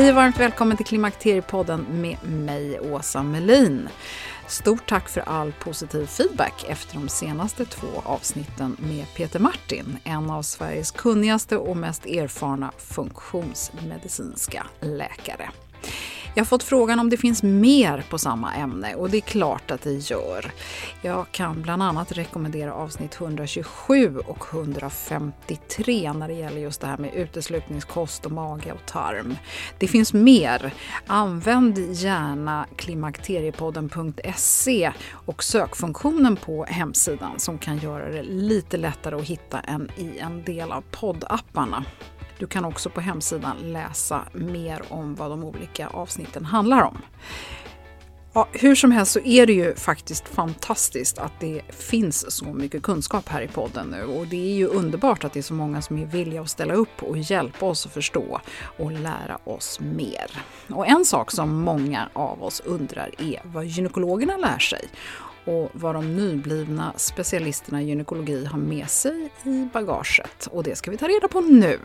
Hej och varmt välkommen till Klimakteriepodden med mig, Åsa Melin. Stort tack för all positiv feedback efter de senaste två avsnitten med Peter Martin, en av Sveriges kunnigaste och mest erfarna funktionsmedicinska läkare. Jag har fått frågan om det finns mer på samma ämne och det är klart att det gör. Jag kan bland annat rekommendera avsnitt 127 och 153 när det gäller just det här med uteslutningskost och mage och tarm. Det finns mer. Använd gärna klimakteriepodden.se och sökfunktionen på hemsidan som kan göra det lite lättare att hitta än i en del av poddapparna. Du kan också på hemsidan läsa mer om vad de olika avsnitten handlar om. Ja, hur som helst så är det ju faktiskt fantastiskt att det finns så mycket kunskap här i podden nu och det är ju underbart att det är så många som är villiga att ställa upp och hjälpa oss att förstå och lära oss mer. Och en sak som många av oss undrar är vad gynekologerna lär sig och vad de nyblivna specialisterna i gynekologi har med sig i bagaget. Och det ska vi ta reda på nu.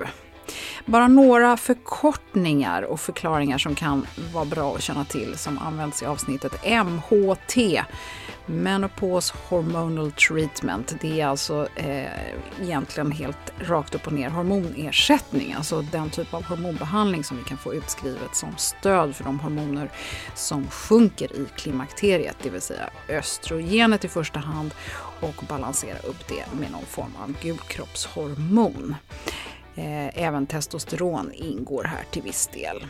Bara några förkortningar och förklaringar som kan vara bra att känna till som används i avsnittet MHT. Menopause Hormonal Treatment. Det är alltså eh, egentligen helt rakt upp och ner hormonersättning, alltså den typ av hormonbehandling som vi kan få utskrivet som stöd för de hormoner som sjunker i klimakteriet, det vill säga östrogenet i första hand och balansera upp det med någon form av gulkroppshormon. Eh, även testosteron ingår här till viss del.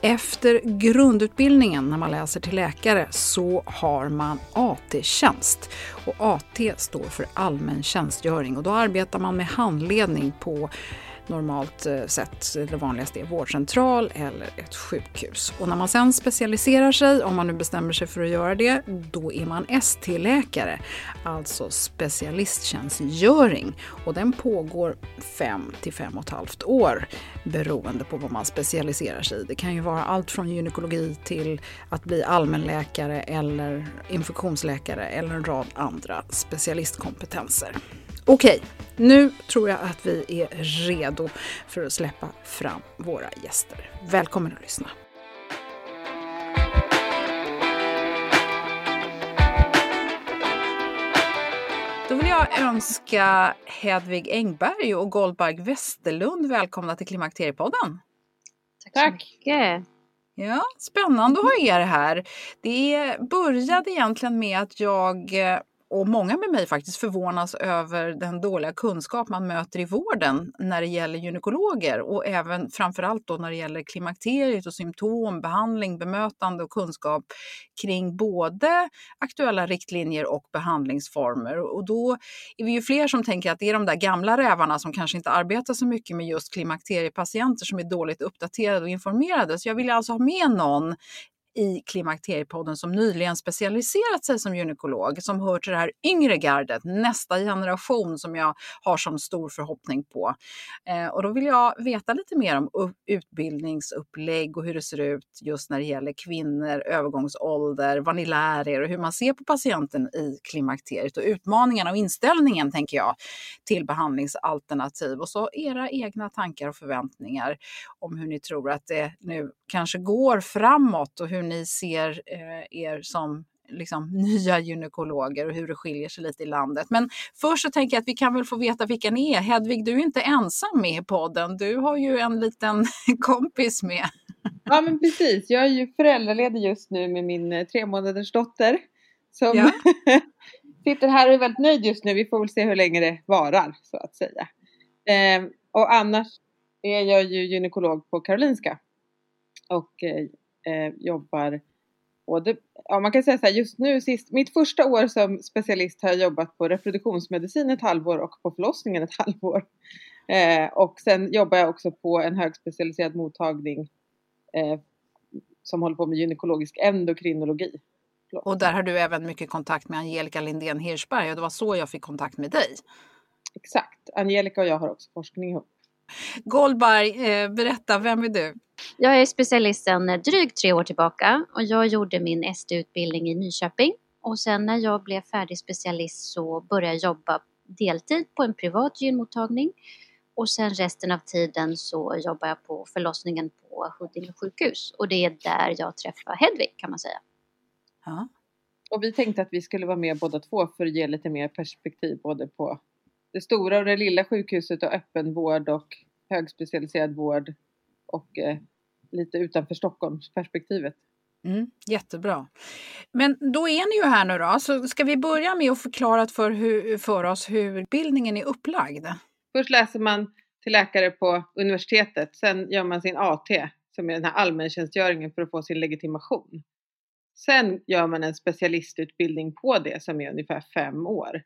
Efter grundutbildningen när man läser till läkare så har man AT-tjänst. Och AT står för allmän tjänstgöring och då arbetar man med handledning på normalt eh, sett det vanligaste är vårdcentral eller ett sjukhus. Och när man sen specialiserar sig, om man nu bestämmer sig för att göra det, då är man ST-läkare, alltså specialisttjänstgöring. Och den pågår 5 till 5 och ett halvt år beroende på vad man specialiserar sig i. Det kan ju vara allt från gynekologi till att bli allmänläkare eller infektionsläkare eller en rad andra specialistkompetenser. Okej, nu tror jag att vi är redo för att släppa fram våra gäster. Välkommen att lyssna. Då vill jag önska Hedvig Engberg och Goldberg Westerlund välkomna till Klimakteriepodden. Tack. Ja, spännande att ha er här. Det började egentligen med att jag och många med mig faktiskt förvånas över den dåliga kunskap man möter i vården när det gäller gynekologer och även framförallt då när det gäller klimakteriet och symptom, behandling, bemötande och kunskap kring både aktuella riktlinjer och behandlingsformer. Och då är vi ju fler som tänker att det är de där gamla rävarna som kanske inte arbetar så mycket med just klimakteriepatienter som är dåligt uppdaterade och informerade. Så jag vill alltså ha med någon i Klimakteriepodden som nyligen specialiserat sig som gynekolog, som hör till det här yngre gardet, nästa generation som jag har som stor förhoppning på. Eh, och då vill jag veta lite mer om utbildningsupplägg och hur det ser ut just när det gäller kvinnor, övergångsålder, vad ni lär er och hur man ser på patienten i klimakteriet och utmaningarna och inställningen, tänker jag, till behandlingsalternativ och så era egna tankar och förväntningar om hur ni tror att det nu kanske går framåt och hur ni ser eh, er som liksom, nya gynekologer och hur det skiljer sig lite i landet. Men först så tänker jag att vi kan väl få veta vilka ni är. Hedvig, du är inte ensam med i podden. Du har ju en liten kompis med. Ja, men precis. Jag är ju föräldraledig just nu med min eh, tre månaders dotter som ja. sitter här och är väldigt nöjd just nu. Vi får väl se hur länge det varar så att säga. Eh, och annars är jag ju gynekolog på Karolinska och eh, eh, jobbar både, ja man kan säga så här, just nu sist, mitt första år som specialist har jag jobbat på reproduktionsmedicin ett halvår och på förlossningen ett halvår. Eh, och sen jobbar jag också på en högspecialiserad mottagning eh, som håller på med gynekologisk endokrinologi. Och där har du även mycket kontakt med Angelica Lindén Hirschberg och det var så jag fick kontakt med dig. Exakt, Angelica och jag har också forskning ihop. Goldberg, eh, berätta, vem är du? Jag är specialist sedan drygt tre år tillbaka och jag gjorde min ST-utbildning i Nyköping. Och sen när jag blev färdig specialist så började jag jobba deltid på en privat gynmottagning. Och sen resten av tiden så jobbar jag på förlossningen på Huddinge sjukhus. Och det är där jag träffar Hedvig kan man säga. Ja. Och vi tänkte att vi skulle vara med båda två för att ge lite mer perspektiv både på det stora och det lilla sjukhuset och öppenvård och högspecialiserad vård och eh, lite utanför Stockholmsperspektivet. Mm, jättebra. Men då är ni ju här nu då, så ska vi börja med att förklara för, hur, för oss hur utbildningen är upplagd? Först läser man till läkare på universitetet, sen gör man sin AT som är den här allmäntjänstgöringen för att få sin legitimation. Sen gör man en specialistutbildning på det som är ungefär fem år.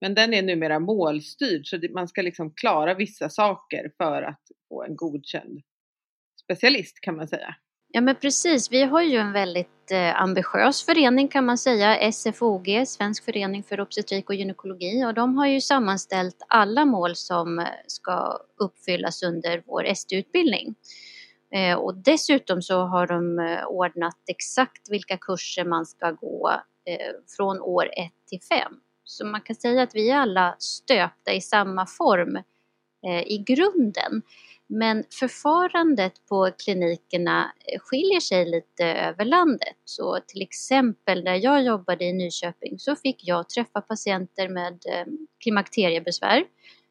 Men den är numera målstyrd så man ska liksom klara vissa saker för att få en godkänd specialist kan man säga. Ja men precis, vi har ju en väldigt eh, ambitiös förening kan man säga, SFOG, Svensk förening för obstetrik och gynekologi och de har ju sammanställt alla mål som eh, ska uppfyllas under vår ST-utbildning. Eh, och dessutom så har de eh, ordnat exakt vilka kurser man ska gå eh, från år 1 till 5. Så man kan säga att vi är alla stöpta i samma form eh, i grunden. Men förfarandet på klinikerna eh, skiljer sig lite över landet. Så till exempel när jag jobbade i Nyköping så fick jag träffa patienter med eh, klimakteriebesvär.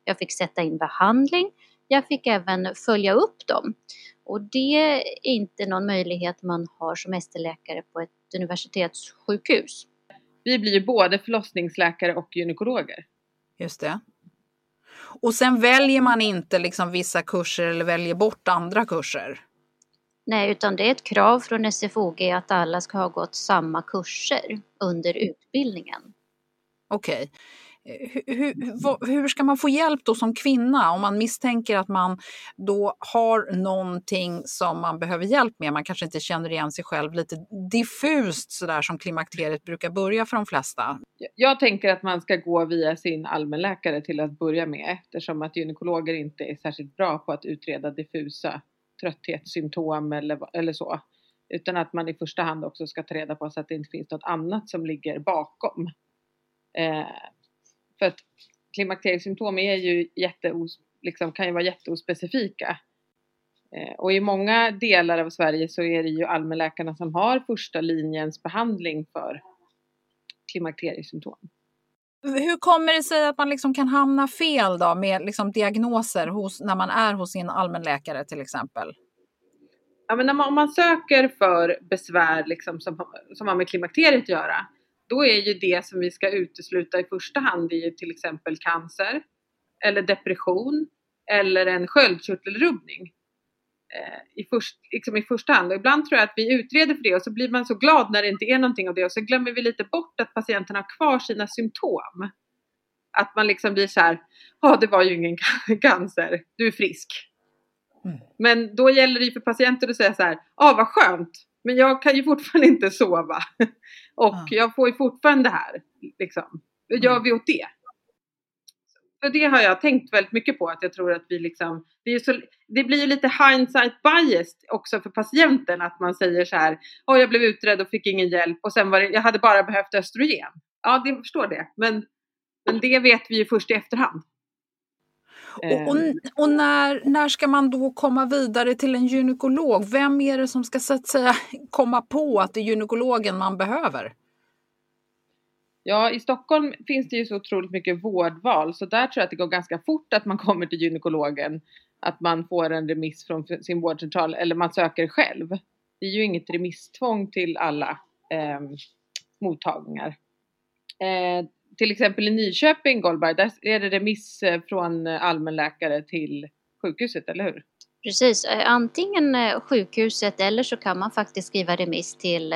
Jag fick sätta in behandling. Jag fick även följa upp dem. Och det är inte någon möjlighet man har som ST-läkare på ett universitetssjukhus. Vi blir ju både förlossningsläkare och gynekologer. Just det. Och sen väljer man inte liksom vissa kurser eller väljer bort andra kurser? Nej, utan det är ett krav från SFOG att alla ska ha gått samma kurser under utbildningen. Okej. Okay hur, hur, ska man få hjälp då som kvinna om man misstänker att man då har någonting som man behöver hjälp med? Man kanske inte känner igen sig själv lite diffust sådär som klimakteriet brukar börja för de flesta. Jag tänker att man ska gå via sin allmänläkare till att börja med eftersom att gynekologer inte är särskilt bra på att utreda diffusa trötthetssymptom eller, eller så. Utan att man i första hand också ska ta reda på så att det inte finns något annat som ligger bakom. Eh, för att klimakteriesymptom är ju jätteos, liksom, kan ju vara jätteospecifika. Eh, och i många delar av Sverige så är det ju allmänläkarna som har första linjens behandling för klimakteriesymptom. Hur kommer det sig att man liksom kan hamna fel då med liksom diagnoser hos, när man är hos sin allmänläkare till exempel? Ja, men man, om man söker för besvär liksom som, som har med klimakteriet att göra då är ju det som vi ska utesluta i första hand är ju till exempel cancer eller depression eller en sköldkörtelrubbning eh, i, först, liksom i första hand. Och ibland tror jag att vi utreder för det och så blir man så glad när det inte är någonting av det och så glömmer vi lite bort att patienten har kvar sina symptom. Att man liksom blir så här, ja det var ju ingen cancer, du är frisk. Mm. Men då gäller det ju för patienten att säga så här, ja ah, vad skönt, men jag kan ju fortfarande inte sova. och mm. jag får ju fortfarande det här. Liksom. Vad gör vi åt det? För det har jag tänkt väldigt mycket på att jag tror att vi liksom, det, så, det blir ju lite hindsight bias också för patienten att man säger så här, oh, jag blev utredd och fick ingen hjälp och sen var det, jag hade bara behövt östrogen. Ja, det förstår det, men, men det vet vi ju först i efterhand. Och, och, ehm. och, när, när ska man då komma vidare till en gynekolog? Vem är det som ska så att säga komma på att det är gynekologen man behöver? Ja, i Stockholm finns det ju så otroligt mycket vårdval så där tror jag att det går ganska fort att man kommer till gynekologen. Att man får en remiss från sin vårdcentral eller man söker själv. Det är ju inget remisstvång till alla eh, mottagningar. Eh, till exempel i Nyköping, Goldberg, där är det remiss eh, från allmänläkare till sjukhuset, eller hur? Precis, eh, antingen eh, sjukhuset eller så kan man faktiskt skriva remiss till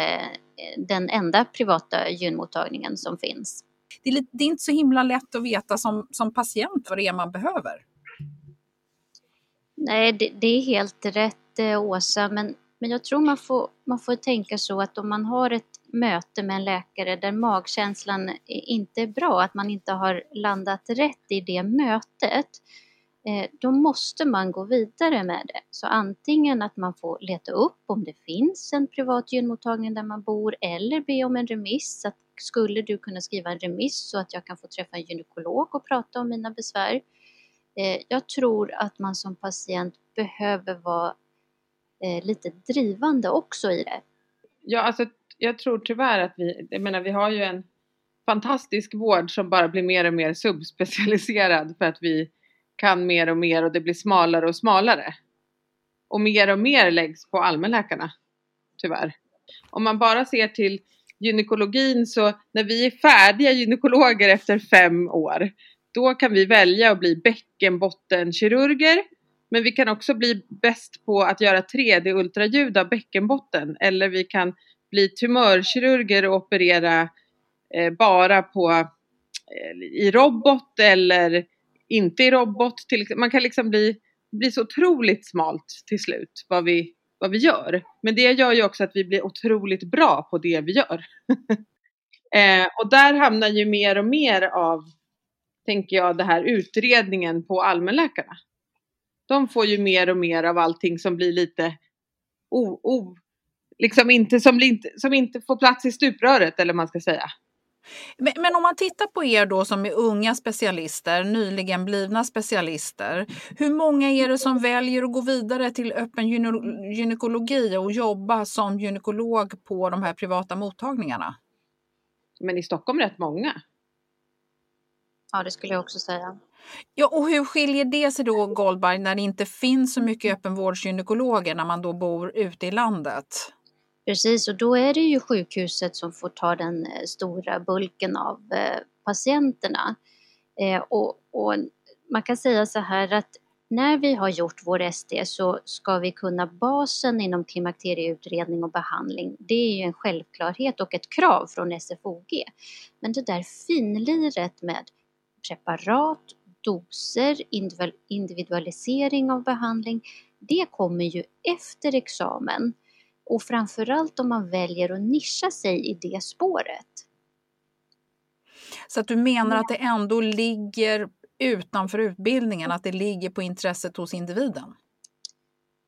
den enda privata gynmottagningen som finns. Det är, lite, det är, inte så himla lätt att veta som, som patient vad det är man behöver. Nej, det, det är helt rätt Åsa, men, men jag tror man får, man får tänka så att om man har ett möte med en läkare där magkänslan inte är bra, att man inte har landat rätt i det mötet, eh, då måste man gå vidare med det. Så antingen att man får leta upp om det finns en privat gynmottagning där man bor eller be om en remiss. Att skulle du kunna skriva en remiss så att jag kan få träffa en gynekolog och prata om mina besvär? Eh, jag tror att man som patient behöver vara eh, lite drivande också i det. Ja, alltså jag tror tyvärr att vi, jag menar vi har ju en fantastisk vård som bara blir mer och mer subspecialiserad för att vi kan mer och mer och det blir smalare och smalare. Och mer och mer läggs på allmänläkarna, tyvärr. Om man bara ser till gynekologin så när vi är färdiga gynekologer efter fem år då kan vi välja att bli bäckenbottenkirurger men vi kan också bli bäst på att göra 3D-ultraljud av bäckenbotten eller vi kan bli tumörkirurger och operera eh, bara på, eh, i robot eller inte i robot. Till, man kan liksom bli, bli så otroligt smalt till slut vad vi, vad vi gör. Men det gör ju också att vi blir otroligt bra på det vi gör. eh, och där hamnar ju mer och mer av, tänker jag, det här utredningen på allmänläkarna. De får ju mer och mer av allting som blir lite o, o, liksom inte, som, inte, som inte får plats i stupröret eller man ska säga. Men, men, om man tittar på er då som är unga specialister, nyligen blivna specialister. Hur många är det som väljer att gå vidare till öppen gynekologi och jobba som gynekolog på de här privata mottagningarna? Men i Stockholm rätt många. Ja, det skulle jag också säga. Ja, och hur skiljer det sig då, Goldberg, när det inte finns så mycket öppenvårdsgynekologer när man då bor ute i landet? Precis, och då är det ju sjukhuset som får ta den eh, stora bulken av eh, patienterna. Eh, och, och, man kan säga så här att när vi har gjort vår SD så ska vi kunna basen inom klimakterieutredning och behandling. Det är ju en självklarhet och ett krav från SFOG. Men det där finliret med preparat, doser, individualisering av behandling, det kommer ju efter examen. Och framförallt om man väljer att nischa sig i det spåret. Så att du menar att det ändå ligger utanför utbildningen, att det ligger på intresset hos individen?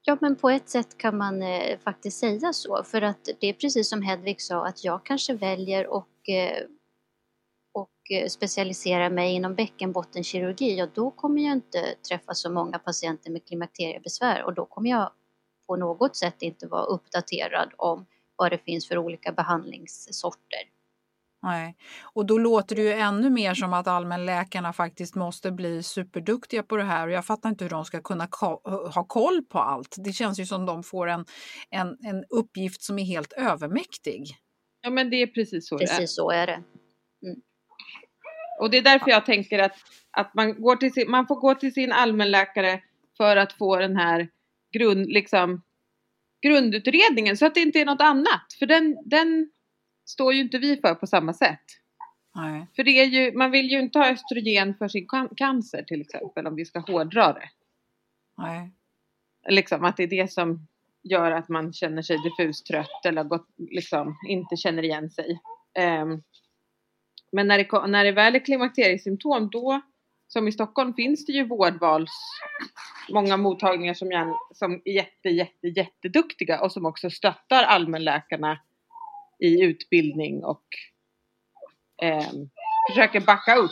Ja, men på ett sätt kan man eh, faktiskt säga så. För att det är precis som Hedvig sa, att jag kanske väljer och, eh, eh, specialisera mig inom bäckenbottenkirurgi. Ja, då kommer jag inte träffa så många patienter med klimakteriebesvär och då kommer jag på något sätt inte vara uppdaterad om vad det finns för olika behandlingssorter. Nej, och då låter det ju ännu mer som att allmänläkarna faktiskt måste bli superduktiga på det här och jag fattar inte hur de ska kunna ha koll på allt. Det känns ju som de får en, en, en uppgift som är helt övermäktig. Ja men det är precis så Precis det är. så är det. Och det är därför jag tänker att, att man, går till sin, man får gå till sin allmänläkare för att få den här grund, liksom, grundutredningen så att det inte är något annat. För den, den står ju inte vi för på samma sätt. Nej. För det är ju, man vill ju inte ha östrogen för sin can- cancer till exempel om vi ska hårdra det. Nej. Liksom att det är det som gör att man känner sig diffust trött eller gått, liksom, inte känner igen sig. Ehm, men när det, när det väl är klimakteriesymptom då, som i Stockholm, finns det ju vårdvals, många mottagningar som, gärna, som är jätte, jätte, jätteduktiga och som också stöttar allmänläkarna i utbildning och eh, försöker backa upp.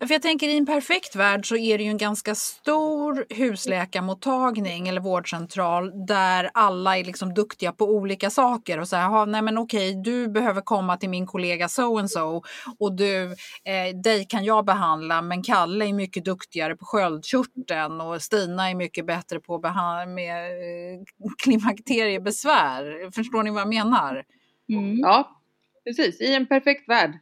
För jag tänker i en perfekt värld så är det ju en ganska stor husläkarmottagning eller vårdcentral där alla är liksom duktiga på olika saker och säger, "Jaha, nej men okej, du behöver komma till min kollega so and so och du, eh, dig kan jag behandla men Kalle är mycket duktigare på sköldkörteln och Stina är mycket bättre på med eh, klimakteriebesvär. Förstår ni vad jag menar? Ja, precis. I en perfekt värld.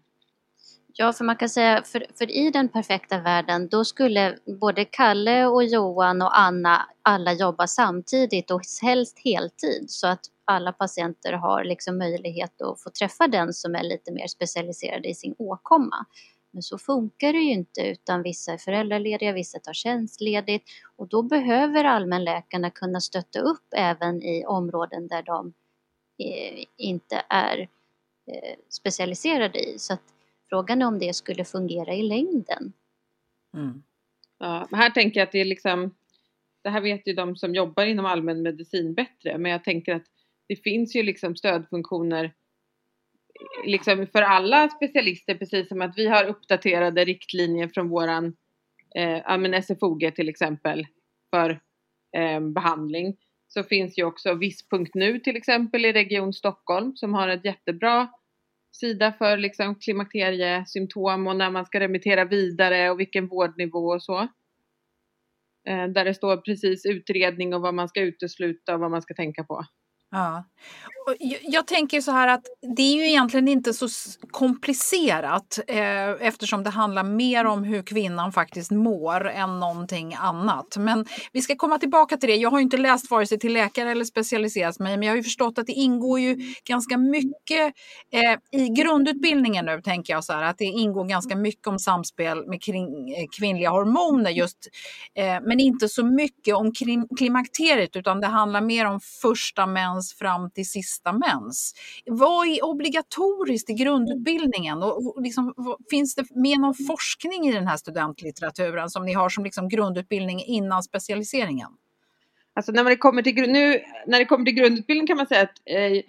Ja, för man kan säga, för, för i den perfekta världen då skulle både Kalle och Johan och Anna alla jobba samtidigt och helst heltid så att alla patienter har liksom möjlighet att få träffa den som är lite mer specialiserad i sin åkomma. Men så funkar det ju inte utan vissa är föräldralediga, vissa tar tjänstledigt och då behöver allmänläkarna kunna stötta upp även i områden där de eh, inte är eh, specialiserade i. Så att Frågan är om det skulle fungera i längden. Mm. Ja, men här tänker jag att det är liksom, det här vet ju de som jobbar inom allmänmedicin bättre, men jag tänker att det finns ju liksom stödfunktioner liksom för alla specialister, precis som att vi har uppdaterade riktlinjer från våran eh, SFOG till exempel för eh, behandling. Så finns ju också Viss.nu till exempel i Region Stockholm som har ett jättebra sida för liksom klimakteriesymptom och när man ska remittera vidare och vilken vårdnivå och så. Eh, där det står precis utredning och vad man ska utesluta och vad man ska tänka på. Ja. Och jag, jag tänker så här att det är ju egentligen inte så komplicerat eh, eftersom det handlar mer om hur kvinnan faktiskt mår än någonting annat. Men vi ska komma tillbaka till det. Jag har ju inte läst vare sig till läkare eller specialiserat mig men jag har ju förstått att det ingår ju ganska mycket eh, i grundutbildningen nu tänker jag så här att det ingår ganska mycket om samspel med kring, eh, kvinnliga hormoner just eh, men inte så mycket om klimakteriet utan det handlar mer om första mens fram till sista mens. Vad är obligatoriskt i grundutbildningen? Och, och liksom, finns det med någon forskning i den här studentlitteraturen som ni har som liksom grundutbildning innan specialiseringen? Alltså när det kommer till, nu, när det kommer till grundutbildning kan man säga att eh,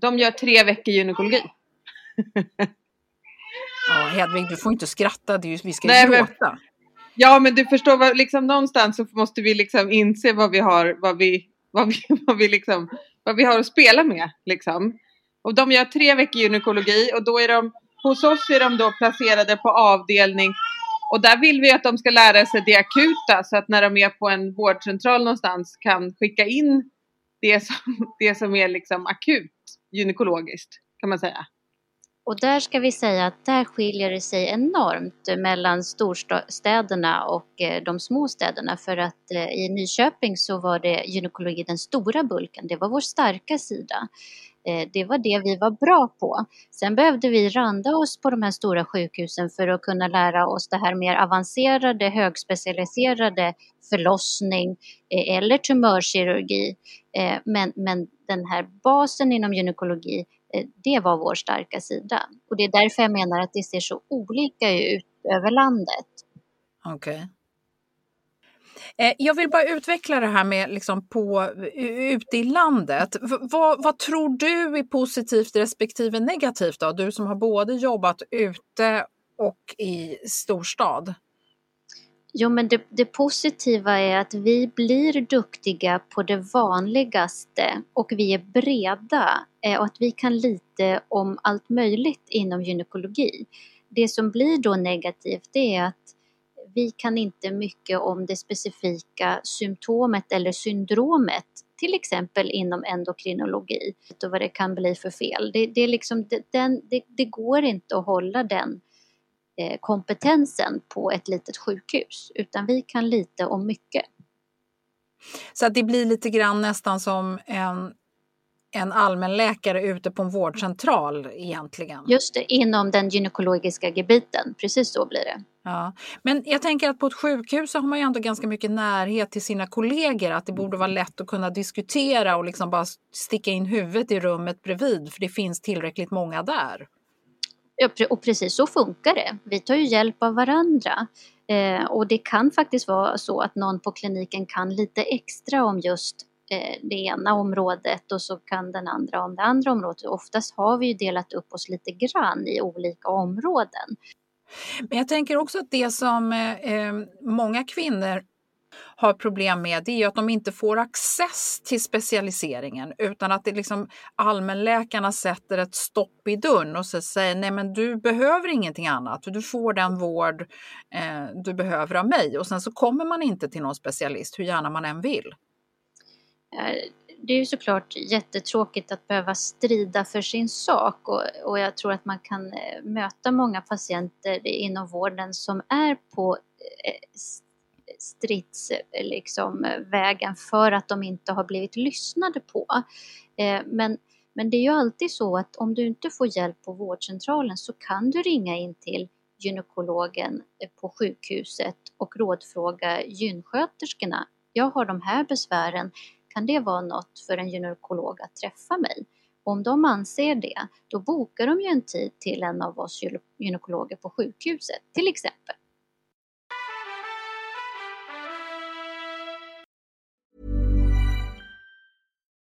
de gör tre veckor gynekologi. Ja, Hedvig, du får inte skratta, det är ju, vi ska ju gråta. Ja men du förstår, vad, liksom någonstans så måste vi liksom inse vad vi har, vad vi, vad vi, vad vi, liksom, vad vi har att spela med. Liksom. Och de gör tre veckor gynekologi och då är de, hos oss är de då placerade på avdelning och där vill vi att de ska lära sig det akuta så att när de är på en vårdcentral någonstans kan skicka in det som, det som är liksom akut gynekologiskt kan man säga. Och där ska vi säga att där skiljer det sig enormt mellan storstäderna och eh, de små städerna för att eh, i Nyköping så var det gynekologi den stora bulken, det var vår starka sida. Eh, det var det vi var bra på. Sen behövde vi randa oss på de här stora sjukhusen för att kunna lära oss det här mer avancerade, högspecialiserade förlossning eller tumörkirurgi. Men, men den här basen inom gynekologi Eh, det var vår starka sida. Och det är därför jag menar att det ser så olika ut över landet. Okej. Okay. Jag vill bara utveckla det här med liksom på, ute i landet. V- vad, vad tror du är positivt respektive negativt då? Du som har både jobbat ute och i storstad. Jo, men det, det positiva är att vi blir duktiga på det vanligaste och vi är breda eh, och att vi kan lite om allt möjligt inom gynekologi. Det som blir då negativt det är att vi kan inte mycket om det specifika symptomet eller syndromet till exempel inom endokrinologi och vad det kan bli för fel. Det, det, är liksom, det, den, det, det går inte att hålla den kompetensen på ett litet sjukhus utan vi kan lite om mycket. Så att det blir lite grann nästan som en en allmänläkare ute på en vårdcentral egentligen. Just det, inom den gynekologiska gebiten, precis så blir det. Ja. Men jag tänker att på ett sjukhus så har man ju ändå ganska mycket närhet till sina kollegor, att det borde vara lätt att kunna diskutera och liksom bara sticka in huvudet i rummet bredvid för det finns tillräckligt många där. Ja, och precis så funkar det. Vi tar ju hjälp av varandra. Eh, och det kan faktiskt vara så att någon på kliniken kan lite extra om just eh, det ena området och så kan den andra om det andra området. Oftast har vi ju delat upp oss lite grann i olika områden. Men jag tänker också att det som eh, eh många kvinnor har problem med det är att de inte får access till specialiseringen utan att det liksom allmänläkarna sätter ett stopp i dörren och så säger nej men du behöver ingenting annat, du får den vård eh, du behöver av mig och sen så kommer man inte till någon specialist hur gärna man än vill. Det är ju såklart jättetråkigt att behöva strida för sin sak och, och jag tror att man kan eh, möta många patienter inom vården som är på eh, stridsvägen eh, liksom, eh, för att de inte har blivit lyssnade på. Eh, men, men det är ju alltid så att om du inte får hjälp på vårdcentralen så kan du ringa in till gynekologen eh, på sjukhuset och rådfråga gynsköterskorna. Jag har de här besvären, kan det vara något för en gynekolog att träffa mig? Om de anser det, då bokar de ju en tid till en av oss gynekologer på sjukhuset till exempel.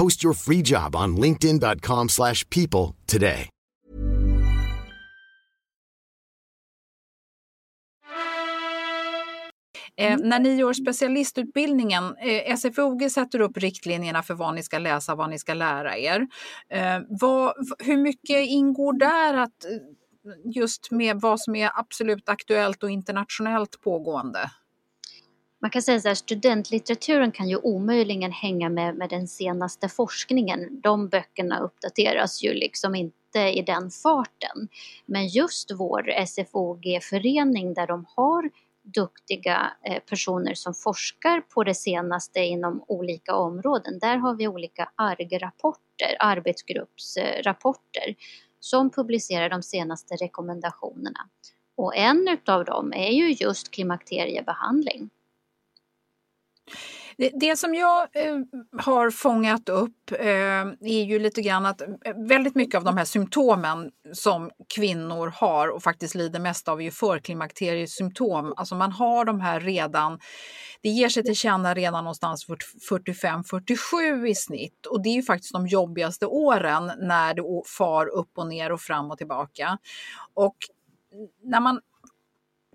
Post your free job on linkedin.com/people today. Eh, när ni gör specialistutbildningen, eh, SFOG sätter upp riktlinjerna för vad ni ska läsa, vad ni ska lära er. Eh, vad, hur mycket ingår där att eh, just med vad som är absolut aktuellt och internationellt pågående? Man kan säga så här, studentlitteraturen kan ju omöjligen hänga med, med den senaste forskningen. De böckerna uppdateras ju liksom inte i den farten. Men just vår SFOG-förening där de har duktiga eh, personer som forskar på det senaste inom olika områden. Där har vi olika ARG-rapporter, arbetsgruppsrapporter som publicerar de senaste rekommendationerna. Och en utav dem är ju just klimakteriebehandling. Det, som jag eh, har fångat upp eh, är ju lite grann att eh, väldigt mycket av de här symptomen som kvinnor har och faktiskt lider mest av är ju förklimakteriesymptom. Alltså man har de här redan, det ger sig till känna redan någonstans 45-47 i snitt och det är ju faktiskt de jobbigaste åren när det far upp och ner och fram och tillbaka. Och när man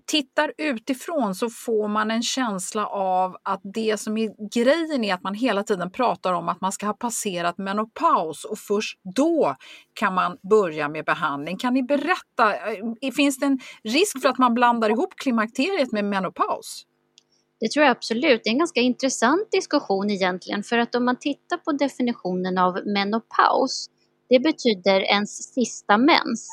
tittar utifrån så får man en känsla av att det som är grejen är att man hela tiden pratar om att man ska ha passerat menopaus och först då kan man börja med behandling. Kan ni berätta, eh, finns det en risk för att man blandar ihop klimakteriet med menopaus? Det tror jag absolut. Det är en ganska intressant diskussion egentligen för att om man tittar på definitionen av menopaus, det betyder ens sista mens.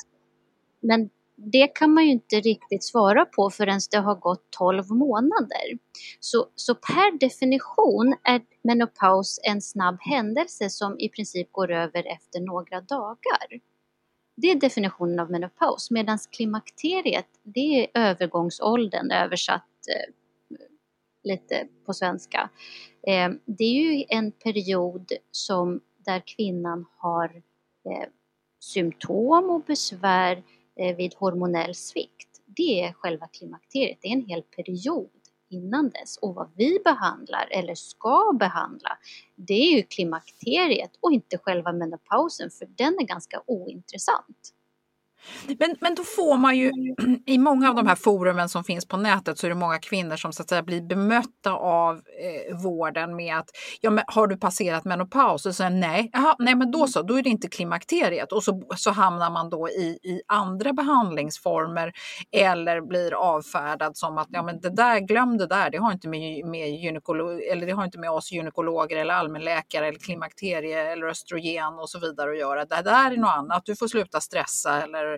Men det kan man ju inte riktigt svara på förrän det har gått 12 månader. Så, så per definition är menopaus en snabb händelse som i princip går över efter några dagar. Det är definitionen av menopaus medan klimakteriet det är övergångsåldern översatt eh, lite på svenska. Eh, det är ju en period som där kvinnan har eh, symptom och besvär eh, Eh, vid hormonell svikt. Det är själva klimakteriet, det är en hel period innan dess. Och vad vi behandlar, eller ska behandla, det är ju klimakteriet och inte själva menopausen, för den är ganska ointressant. Men, men då får man ju, i många av de här forumen som finns på nätet så är det många kvinnor som så att säga blir bemötta av eh, vården med att ja, men har du passerat menopaus? Och så nej, Aha, nej men då så, då är det inte klimakteriet och så, så hamnar man då i, i andra behandlingsformer eller blir avfärdad som att ja men det där, glöm det där, det har inte med, med gynekolog, eller det har inte med oss gynekologer eller allmänläkare eller klimakterie eller östrogen och så vidare att göra. Det där är något annat, du får sluta stressa eller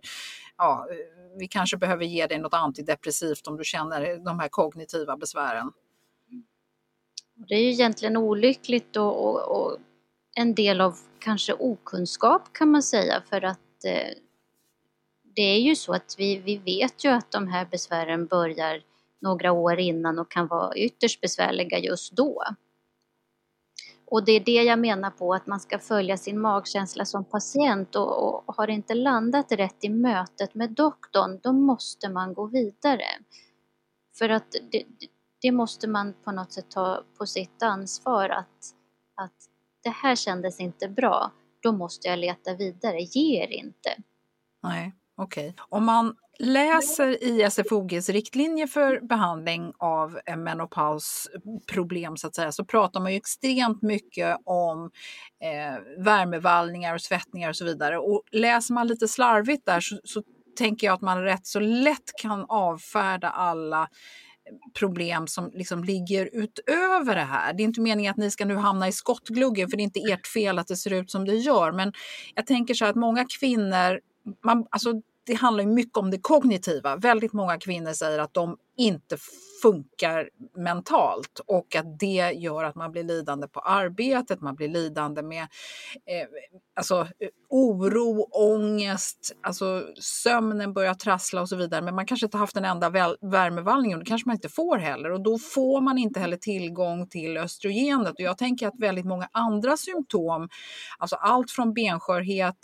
ja, eh, vi kanske behöver ge dig något antidepressivt om du känner de här kognitiva besvären. Det är ju egentligen olyckligt och, och, och en del av kanske okunskap kan man säga för att eh, det är ju så att vi, vi vet ju att de här besvären börjar några år innan och kan vara ytterst besvärliga just då. Och det är det jag menar på att man ska följa sin magkänsla som patient och, och har inte landat rätt i mötet med doktorn, då måste man gå vidare. För att det, det måste man på något sätt ta på sitt ansvar att, att det här kändes inte bra, då måste jag leta vidare, ge er inte. Nej, okej. Okay. Om man läser i SFOGs riktlinjer för behandling av menopausproblem så att säga så pratar man ju extremt mycket om eh, värmevallningar och svettningar och så vidare. Och läser man lite slarvigt där så, så tänker jag att man rätt så lätt kan avfärda alla eh, problem som liksom ligger utöver det här. Det är inte meningen att ni ska nu hamna i skottgluggen för det är inte ert fel att det ser ut som det gör. Men jag tänker så här att många kvinnor, man, alltså det handlar mycket om det kognitiva. Väldigt många kvinnor säger att de inte funkar mentalt och att det gör att man blir lidande på arbetet, man blir lidande med eh, alltså, oro, ångest, alltså sömnen börjar trassla och så vidare. Men man kanske inte haft en enda värmevallning och det kanske man inte får heller och då får man inte heller tillgång till östrogenet. Och jag tänker att väldigt många andra symptom, alltså allt från benskörhet,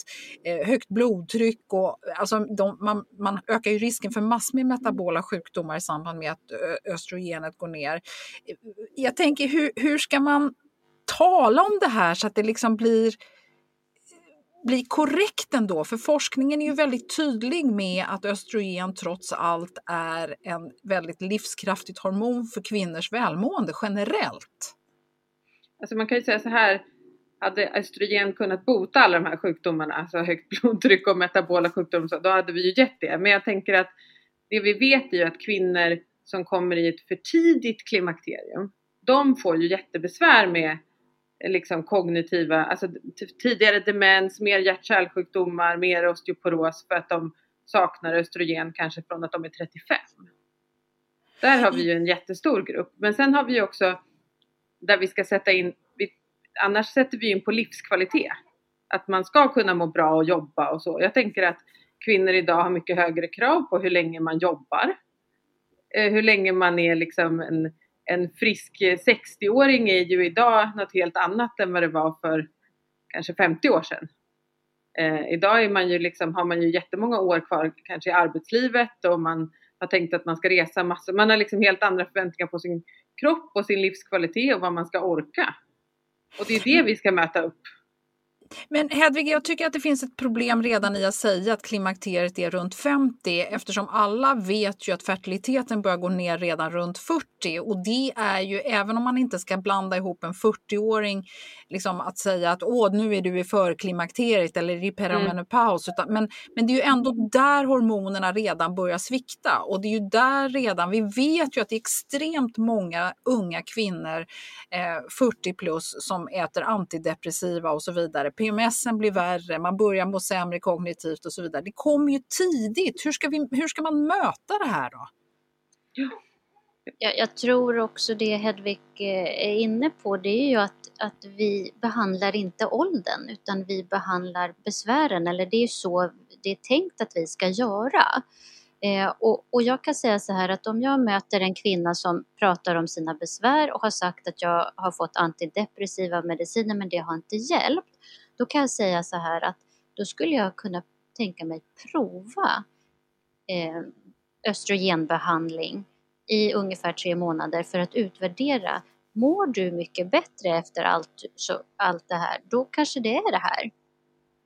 eh, högt blodtryck och alltså de, man, man ökar ju risken för massor med metabola sjukdomar i samhället samband med att eh, östrogenet går ner. Eh, jag tänker hur, hur ska man tala om det här så att det liksom blir eh, blir korrekt ändå, för forskningen är ju väldigt tydlig med att östrogen trots allt är en väldigt livskraftigt hormon för kvinnors välmående generellt. Alltså man kan ju säga så här, hade östrogen kunnat bota alla de här sjukdomarna, alltså högt blodtryck och metabola sjukdomar, då hade vi ju gett det. Men jag tänker att det vi vet är ju att kvinnor som kommer i ett för tidigt klimakterium, de får ju jättebesvär med liksom kognitiva, alltså tidigare demens, mer hjärt-kärlsjukdomar, mer osteoporos för att de saknar östrogen kanske från att de är 35. Där har vi ju en jättestor grupp. Men sen har vi ju också där vi ska sätta in, vi, annars sätter vi in på livskvalitet. Att man ska kunna må bra och jobba och så. Jag tänker att kvinnor idag har mycket högre krav på hur länge man jobbar. Eh, hur länge man är liksom en, en frisk eh, 60-åring är ju idag något helt annat än vad det var för kanske 50 år sedan. Eh, idag är man ju liksom, har man ju jättemånga år kvar kanske i arbetslivet och man har tänkt att man ska resa massor. Man har liksom helt andra förväntningar på sin kropp och sin livskvalitet och vad man ska orka. Och det är det vi ska möta upp. Men Hedvig, jag tycker att det finns ett problem redan i att säga att klimakteriet är runt 50 eftersom alla vet ju att fertiliteten börjar gå ner redan runt 40 och det är ju, även om man inte ska blanda ihop en 40-åring, liksom att säga att åh, nu är du i förklimakteriet eller i perimenopaus, mm. men, men det är ju ändå där hormonerna redan börjar svikta och det är ju där redan, vi vet ju att det är extremt många unga kvinnor, eh, 40 plus, som äter antidepressiva och så vidare PMSen blir värre, man börjar må sämre kognitivt och så vidare. Det kommer ju tidigt. Hur ska, vi, hur ska man möta det här då? Jag, jag tror också det Hedvig eh, är inne på det är ju att, att vi behandlar inte åldern utan vi behandlar besvären eller det är så det är tänkt att vi ska göra. Eh, och, och, jag kan säga så här att om jag möter en kvinna som pratar om sina besvär och har sagt att jag har fått antidepressiva mediciner men det har inte hjälpt. Då kan jag säga så här att då skulle jag kunna tänka mig prova eh, östrogenbehandling i ungefär tre månader för att utvärdera. Mår du mycket bättre efter allt, så, allt det här, då kanske det är det här.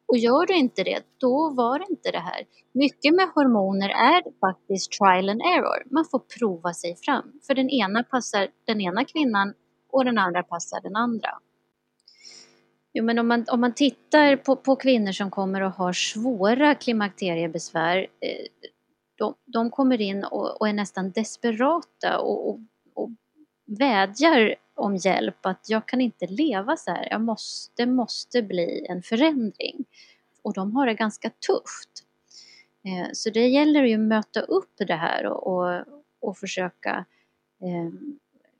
Och gör du inte det, då var det inte det här. Mycket med hormoner är faktiskt trial and error. Man får prova sig fram. För den ena passar den ena kvinnan och den andra passar den andra. Jo, men om man, om man tittar på, på kvinnor som kommer och har svåra klimakteriebesvär, eh, de, de kommer in och, och, är nästan desperata och, och, och vädjar om hjälp att jag kan inte leva så här, jag måste, det måste bli en förändring. Och de har det ganska tufft. Eh, så det gäller ju att möta upp det här och, och, och försöka eh,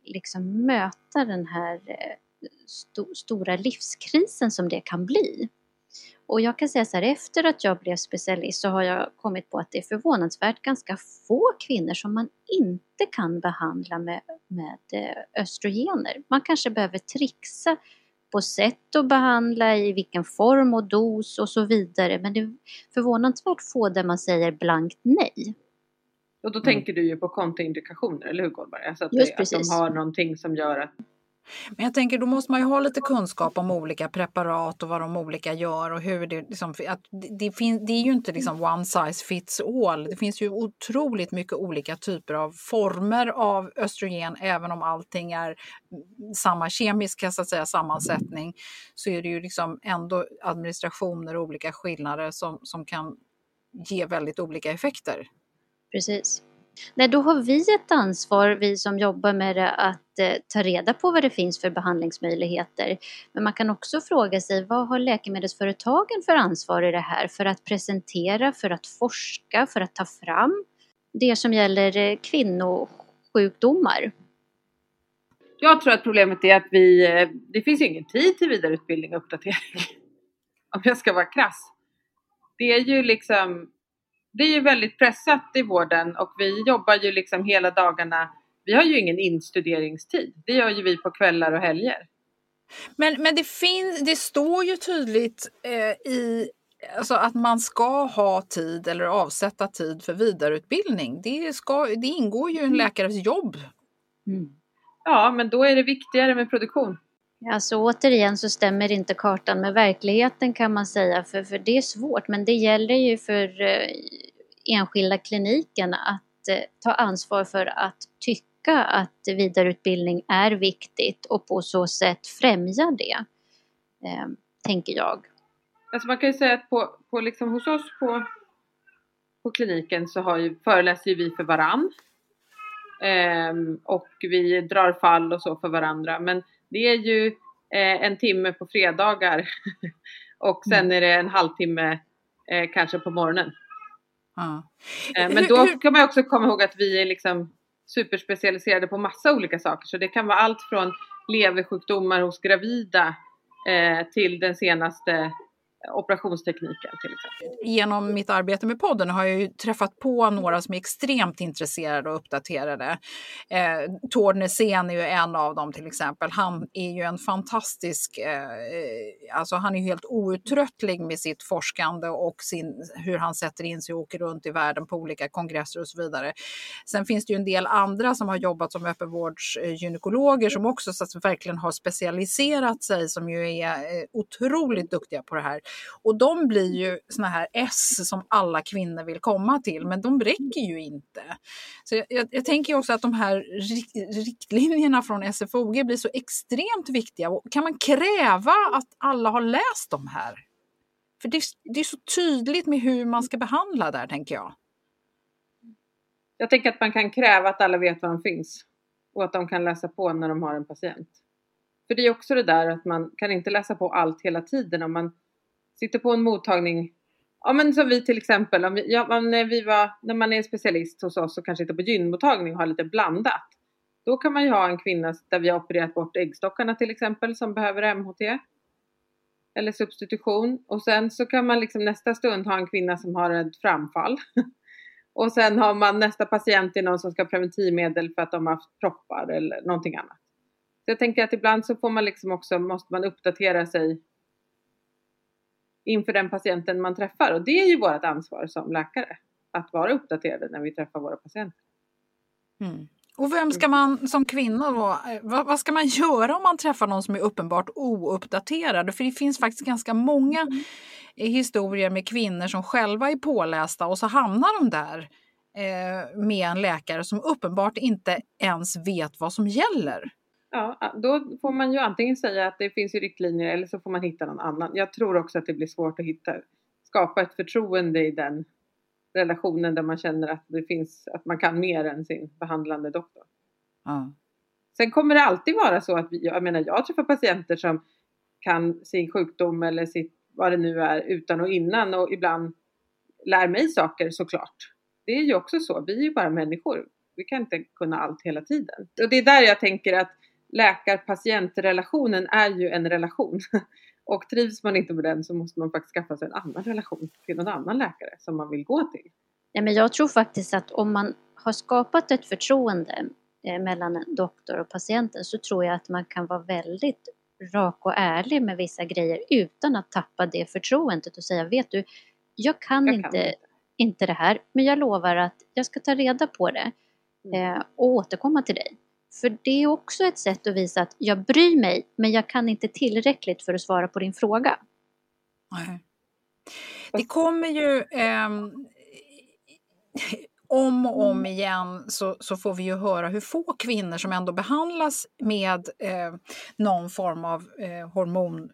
liksom möta den här eh, st stora livskrisen som det kan bli. Och jag kan säga så här, efter att jag blev specialist så har jag kommit på att det är förvånansvärt ganska få kvinnor som man inte kan behandla med, med eh, östrogener. Man kanske behöver trixa på sätt att behandla, i vilken form och dos och så vidare. Men det är förvånansvärt få där man säger blankt nej. Och då mm. tänker du ju på kontraindikationer, eller hur Gårdberg? Alltså att, det, att de har någonting som gör att men jag tänker då måste man ju ha lite kunskap om olika preparat och vad de olika gör och hur det liksom, att det, fin, det är ju inte liksom one size fits all. Det finns ju otroligt mycket olika typer av former av östrogen, även om allting är samma kemiska så att säga, sammansättning så är det ju liksom ändå administrationer och olika skillnader som, som kan ge väldigt olika effekter. Precis. Nej, då har vi ett ansvar, vi som jobbar med det, att eh, ta reda på vad det finns för behandlingsmöjligheter. Men man kan också fråga sig, vad har läkemedelsföretagen för ansvar i det här? För att presentera, för att forska, för att ta fram det som gäller eh, kvinnosjukdomar. Jag tror att problemet är att vi, eh, det finns ingen tid till vidareutbildning och uppdatering. Om jag ska vara krass. Det är ju liksom det är ju väldigt pressat i vården och vi jobbar ju liksom hela dagarna. Vi har ju ingen instuderingstid. Det gör ju vi på kvällar och helger. Men, men det, finns, det står ju tydligt eh, i alltså att man ska ha tid eller avsätta tid för vidareutbildning. Det, ska, det ingår ju i en mm. läkares jobb. Mm. Ja, men då är det viktigare med produktion. Alltså återigen så stämmer inte kartan med verkligheten kan man säga, för, för det är svårt. Men det gäller ju för eh, enskilda kliniken att eh, ta ansvar för att tycka att vidareutbildning är viktigt och på så sätt främja det, eh, tänker jag. Alltså man kan ju säga att på, på liksom hos oss på, på kliniken så har ju, föreläser vi för varann. Eh, och vi drar fall och så för varandra. Men det är ju eh, en timme på fredagar och sen mm. är det en halvtimme eh, kanske på morgonen. Ah. Eh, men då kan man också komma ihåg att vi är liksom superspecialiserade på massa olika saker. Så det kan vara allt från leversjukdomar hos gravida eh, till den senaste operationstekniken till exempel. Genom mitt arbete med podden har jag ju träffat på några som är extremt intresserade och uppdaterade. Eh, Tord Nässén är ju en av dem till exempel. Han är ju en fantastisk, eh, alltså han är ju helt outtröttlig med sitt forskande och sin, hur han sätter in sig och åker runt i världen på olika kongresser och så vidare. Sen finns det ju en del andra som har jobbat som öppenvårdsgynekologer som också så att verkligen har specialiserat sig som ju är eh, otroligt duktiga på det här. Och de blir ju såna här S som alla kvinnor vill komma till, men de räcker ju inte. Så jag, jag, jag tänker också att de här riktlinjerna från SFOG blir så extremt viktiga. Kan man kräva att alla har läst de här? För det, det är så tydligt med hur man ska behandla där, tänker jag. Jag tänker att man kan kräva att alla vet var de finns och att de kan läsa på när de har en patient. För det är också det där att man kan inte läsa på allt hela tiden om man sitter på en mottagning Ja men som vi till exempel, om vi, ja, när, vi var, när man är specialist hos oss och kanske sitter på gynmottagning och har lite blandat. Då kan man ju ha en kvinna där vi har opererat bort äggstockarna till exempel som behöver MHT. Eller substitution. Och sen så kan man liksom nästa stund ha en kvinna som har ett framfall. och sen har man nästa patient i någon som ska ha preventivmedel för att de har haft proppar eller någonting annat. Så jag tänker att ibland så får man liksom också, måste man uppdatera sig inför den patienten man träffar. Och det är ju vårt ansvar som läkare. Att vara uppdaterade när vi träffar våra patienter. Mm. Och vem ska man som kvinna då, eh, vad, vad, ska man göra om man träffar någon som är uppenbart ouppdaterad? För det finns faktiskt ganska många mm. historier med kvinnor som själva är pålästa och så hamnar de där eh, med en läkare som uppenbart inte ens vet vad som gäller. Ja, då får man ju antingen säga att det finns ju riktlinjer eller så får man hitta någon annan. Jag tror också att det blir svårt att hitta, skapa ett förtroende i den relationen där man känner att det finns, att man kan mer än sin behandlande doktor. Ja. Sen kommer det alltid vara så att vi, jag menar jag träffar patienter som kan sin sjukdom eller sitt, vad det nu är utan och innan och ibland lär mig saker såklart. Det är ju också så, vi är ju bara människor. Vi kan inte kunna allt hela tiden. Och det är där jag tänker att läkar-patientrelationen är ju en relation. Och trivs man inte med den så måste man faktiskt skaffa sig en annan relation till någon annan läkare som man vill gå till. Ja, men jag tror faktiskt att om man har skapat ett förtroende eh, mellan doktor och patienten så tror jag att man kan vara väldigt rak och ärlig med vissa grejer utan att tappa det förtroendet och säga vet du, jag kan, jag inte, kan inte. inte det här men jag lovar att jag ska ta reda på det mm. eh, och återkomma till dig. För det är också ett sätt att visa att jag bryr mig men jag kan inte tillräckligt för att svara på din fråga. Nej. Det kommer ju eh, om och om igen så, så, får vi ju höra hur få kvinnor som ändå behandlas med eh, någon form av eh, hormon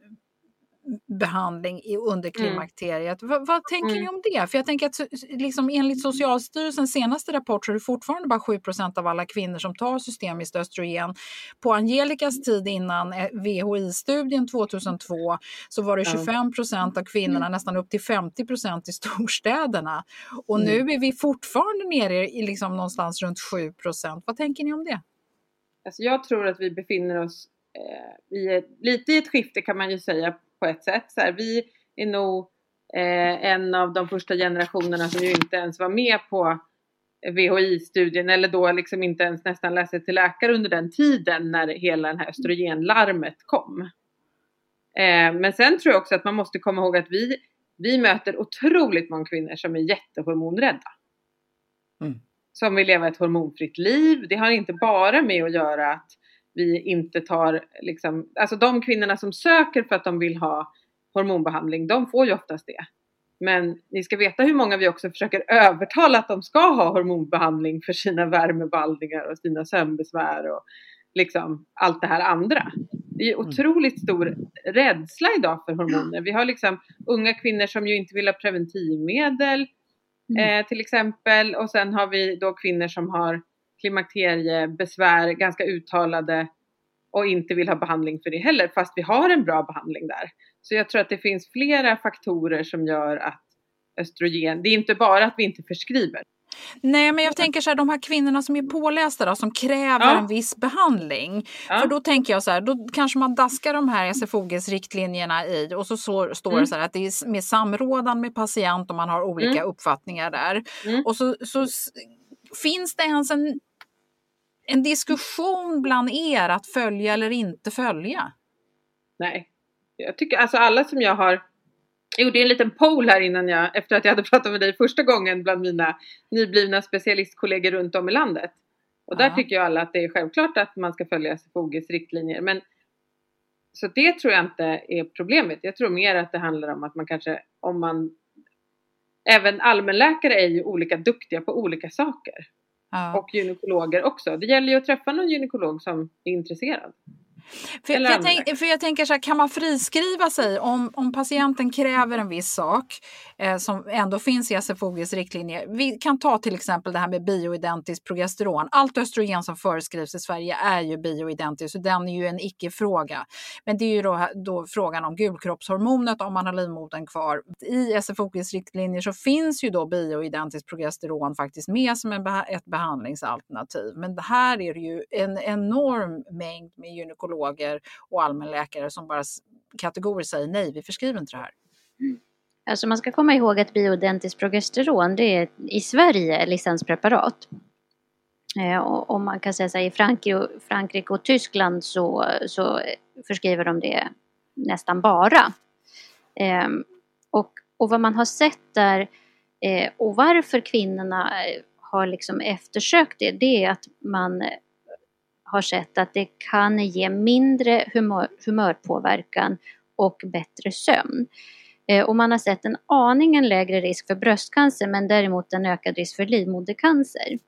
behandling under klimakteriet. Mm. Vad, vad, tänker mm. ni om det? För jag tänker att liksom, enligt Socialstyrelsens senaste rapport så är det fortfarande bara 7% av alla kvinnor som tar systemiskt östrogen. På Angelicas tid innan eh, VHI-studien 2002 så var det 25% av kvinnorna, mm. nästan upp till 50% i storstäderna. Och nu mm. är vi fortfarande nere i liksom någonstans runt 7% Vad tänker ni om det? Alltså jag tror att vi befinner oss eh, i ett, lite i ett skifte kan man ju säga på ett sätt. Så här, vi är nog eh, en av de första generationerna som ju inte ens var med på VHI-studien eller då liksom inte ens nästan läste till läkare under den tiden när hela det här östrogenlarmet kom. Eh, men sen tror jag också att man måste komma ihåg att vi, vi möter otroligt många kvinnor som är jättehormonrädda. Mm. Som vill leva ett hormonfritt liv. Det har inte bara med att göra att vi inte tar, liksom, alltså de kvinnorna som söker för att de vill ha hormonbehandling, de får ju oftast det. Men ni ska veta hur många vi också försöker övertala att de ska ha hormonbehandling för sina värmebaldningar och sina sömnbesvär och liksom allt det här andra. Det är mm. otroligt stor rädsla idag för hormoner. Vi har liksom unga kvinnor som ju inte vill ha preventivmedel mm. eh, till exempel och sen har vi då kvinnor som har klimakteriebesvär ganska uttalade och inte vill ha behandling för det heller fast vi har en bra behandling där. Så jag tror att det finns flera faktorer som gör att östrogen, det är inte bara att vi inte förskriver. Nej, men jag tänker så här, de här kvinnorna som är pålästa då, som kräver ja. en viss behandling. Ja. För då tänker jag så här, då kanske man daskar de här SFOGs riktlinjerna i och så, så står mm. det så här att det är med samrådan med patient och man har olika mm. uppfattningar där. Mm. Och så, så finns det ens en, en diskussion bland er att följa eller inte följa? Nej, jag tycker alltså alla som jag har jag gjorde en liten poll här innan jag, efter att jag hade pratat med dig första gången bland mina nyblivna specialistkollegor runt om i landet. Och där tycker ju alla att det är självklart att man ska följa SFOGs riktlinjer. Men, så det tror jag inte är problemet. Jag tror mer att det handlar om att man kanske, om man Även allmänläkare är ju olika duktiga på olika saker. Ja. Och gynekologer också. Det gäller ju att träffa någon gynekolog som är intresserad. För, för, jag, tänk, för jag tänker så här, kan man friskriva sig om, om patienten kräver en viss sak eh, som ändå finns i SFOGs riktlinjer. Vi kan ta till exempel det här med bioidentiskt progesteron. Allt östrogen som föreskrivs i Sverige är ju bioidentiskt, så den är ju en icke-fråga. Men det är ju då, då frågan om gulkroppshormonet om man har livmodern kvar. I SFOGs riktlinjer så finns ju då bioidentiskt progesteron faktiskt med som en, ett behandlingsalternativ. Men här är det ju en enorm mängd med gynekologer gynekologer och allmänläkare som bara kategoriskt säger nej, vi förskriver inte det här. Mm. Alltså man ska komma ihåg att bioidentiskt progesteron det är i Sverige licenspreparat. Eh, och, man kan säga så här, i Frankrike, Frankrike och Tyskland så, så förskriver de det nästan bara. Eh, och, och vad man har sett där eh, och varför kvinnorna eh, har liksom eftersökt det, det är att man eh, har sett att det kan ge mindre humör, humörpåverkan och bättre sömn. Eh, och man har sett en aningen lägre risk för bröstcancer men däremot en ökad risk för livmodercancer.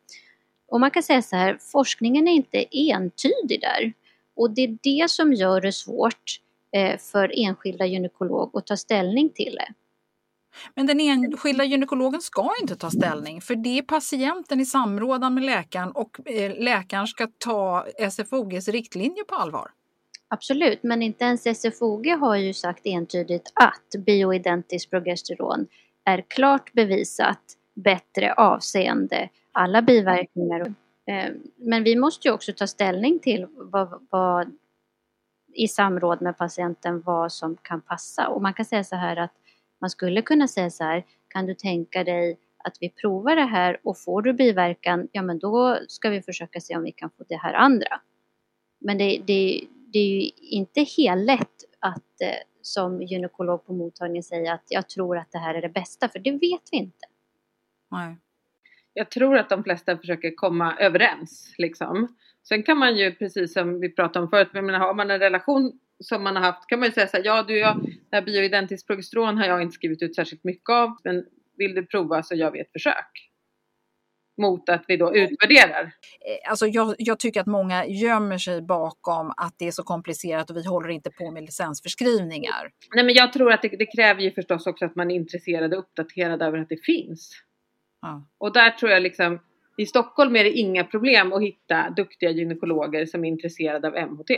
Och man kan säga så här, forskningen är inte entydig där. Och det är det som gör det svårt eh, för enskilda gynekolog att ta ställning till det. Men den enskilda gynekologen ska inte ta ställning för det är patienten i samråd med läkaren och eh, läkaren ska ta SFOGs riktlinjer på allvar. Absolut, men inte ens SFOG har ju sagt entydigt att bioidentiskt progesteron är klart bevisat bättre avseende alla biverkningar. Eh, men vi måste ju också ta ställning till vad, vad i samråd med patienten vad som kan passa och man kan säga så här att man skulle kunna säga så här, kan du tänka dig att vi provar det här och får du biverkan, ja men då ska vi försöka se om vi kan få det här andra. Men det, det, det är ju inte helt lätt att eh, som gynekolog på mottagningen säga att jag tror att det här är det bästa, för det vet vi inte. Nej. Jag tror att de flesta försöker komma överens liksom. Sen kan man ju precis som vi pratade om förut, jag menar, har man en relation som man har haft kan man ju säga så här, ja du, jag, det här bioidentiskt progesteron har jag inte skrivit ut särskilt mycket av, men vill du prova så gör vi ett försök. Mot att vi då utvärderar. Eh, alltså jag, jag, tycker att många gömmer sig bakom att det är så komplicerat och vi håller inte på med licensförskrivningar. Nej men jag tror att det, det kräver ju förstås också att man är intresserad och uppdaterad över att det finns. Ja. Och där tror jag liksom, i Stockholm är det inga problem att hitta duktiga gynekologer som är intresserade av MHT.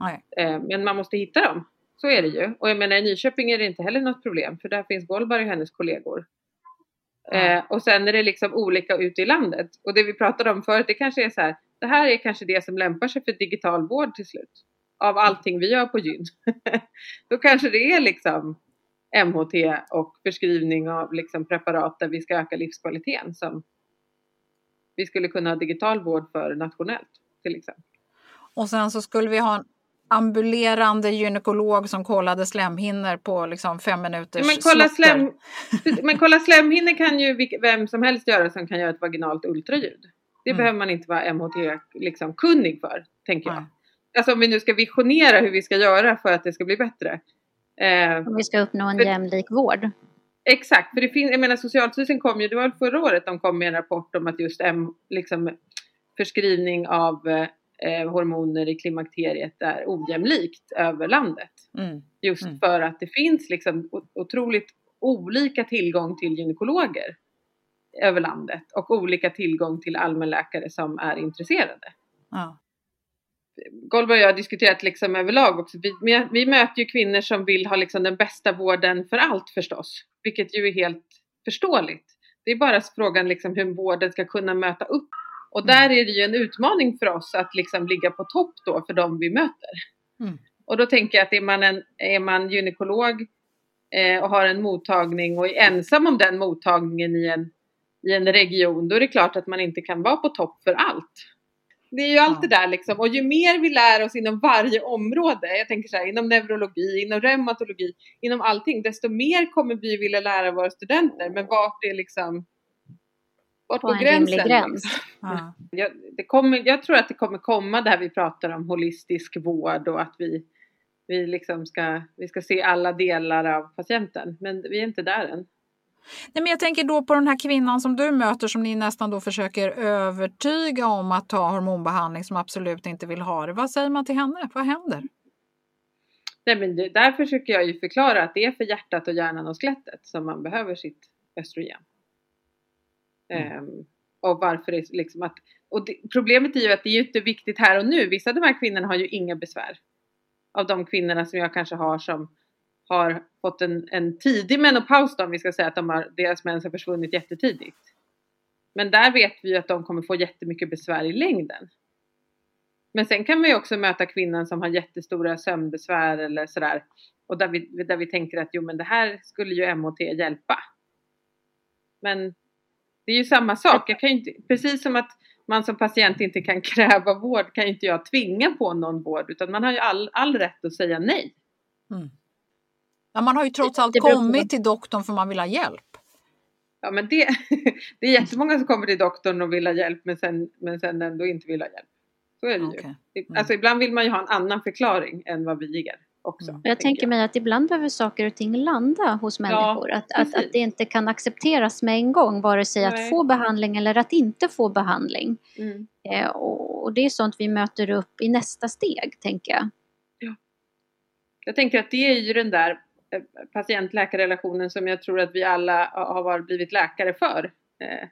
Nej. Eh, men man måste hitta dem. Så är det ju. Och jag menar i Nyköping är det inte heller något problem för där finns Goldberg och hennes kollegor. Mm. och sen är det liksom olika ute i landet. Och det vi pratade om förut det kanske är så här. Det här är kanske det som lämpar sig för digital vård till slut. Av allting vi gör på gyn. Då kanske det är liksom MHT och förskrivning av liksom preparat där vi ska öka livskvaliteten som vi skulle kunna ha digital vård för nationellt till exempel. Och sen så skulle vi ha en ambulerande gynekolog som kollade slemhinnor på liksom fem minuters men kolla, slem, men kolla slemhinnor kan ju vem som helst göra som kan göra ett vaginalt ultraljud. Det mm. behöver man inte vara MHT liksom, kunnig för, tänker jag. Alltså om vi nu ska visionera hur vi ska göra för att det ska bli bättre. Eh, om vi ska uppnå en för, jämlik vård. Exakt, för det finns, jag menar Socialstyrelsen kom ju, det var förra året de kom med en rapport om att just M, liksom, förskrivning av eh, hormoner i klimakteriet är ojämlikt över landet. Mm. Just mm. för att det finns liksom otroligt olika tillgång till gynekologer över landet och olika tillgång till allmänläkare som är intresserade. Ja. Golva och jag har diskuterat liksom överlag också. Vi, vi möter ju kvinnor som vill ha liksom den bästa vården för allt förstås, vilket ju är helt förståeligt. Det är bara frågan liksom hur vården ska kunna möta upp. Och där är det ju en utmaning för oss att liksom ligga på topp då för de vi möter. Mm. Och då tänker jag att är man, en, är man gynekolog eh, och har en mottagning och är ensam om den mottagningen i en, i en region, då är det klart att man inte kan vara på topp för allt. Det är ju allt Ja. det där liksom. Och ju mer vi lär oss inom varje område, jag tänker så här, inom neurologi, inom reumatologi, inom allting, desto mer kommer vi vilja lära våra studenter. Men vart är liksom, vart På går en rimlig gränsen? gräns. liksom? Ja. Jag, det kommer, jag tror att det kommer komma där vi pratar om holistisk vård och att vi, vi, liksom ska, vi ska se alla delar av patienten. Men vi är inte där än. Nej, men jag tänker då på den här kvinnan som du möter som ni nästan då försöker övertyga om att ta hormonbehandling som absolut inte vill ha det. Vad säger man till henne? Vad händer? Nej, men det, där försöker jag ju förklara att det är för hjärtat och hjärnan och skelettet som man behöver sitt östrogen. Mm. Ehm, och varför det liksom att, och det, problemet är ju att det är ju inte viktigt här och nu. Vissa av de här kvinnorna har ju inga besvär. Av de kvinnorna som jag kanske har som har fått en, en tidig menopaus då, om vi ska säga att de har, deras mens har försvunnit jättetidigt. Men där vet vi ju att de kommer få jättemycket besvär i längden. Men sen kan vi ju också möta kvinnan som har jättestora sömnbesvär eller sådär. Och där vi, där vi tänker att jo men det här skulle ju MHT hjälpa. Men det är ju samma sak. Jag kan inte, precis som att man som patient inte kan kräva vård kan ju inte jag tvinga på någon vård. Utan man har ju all, all rätt att säga nej. Ja, man har ju trots allt kommit till doktorn för man vill ha hjälp. Ja men det, det är jättemånga som kommer till doktorn och vill ha hjälp men sen, men sen ändå inte vill ha hjälp. Så är det Okej. ju. Alltså ibland vill man ju ha en annan förklaring än vad vi ger också. Mm. Jag tänker mig att ibland behöver saker och ting landa hos människor. att, att, precis. att det inte kan accepteras med en gång, vare sig att Nej. få behandling eller att inte få behandling. Mm. Eh, och, och det är sånt vi möter upp i nästa steg, tänker jag. Jag tänker att det är ju den där eh, patient-läkarrelationen som jag tror att vi alla har varit, blivit läkare för. Eh,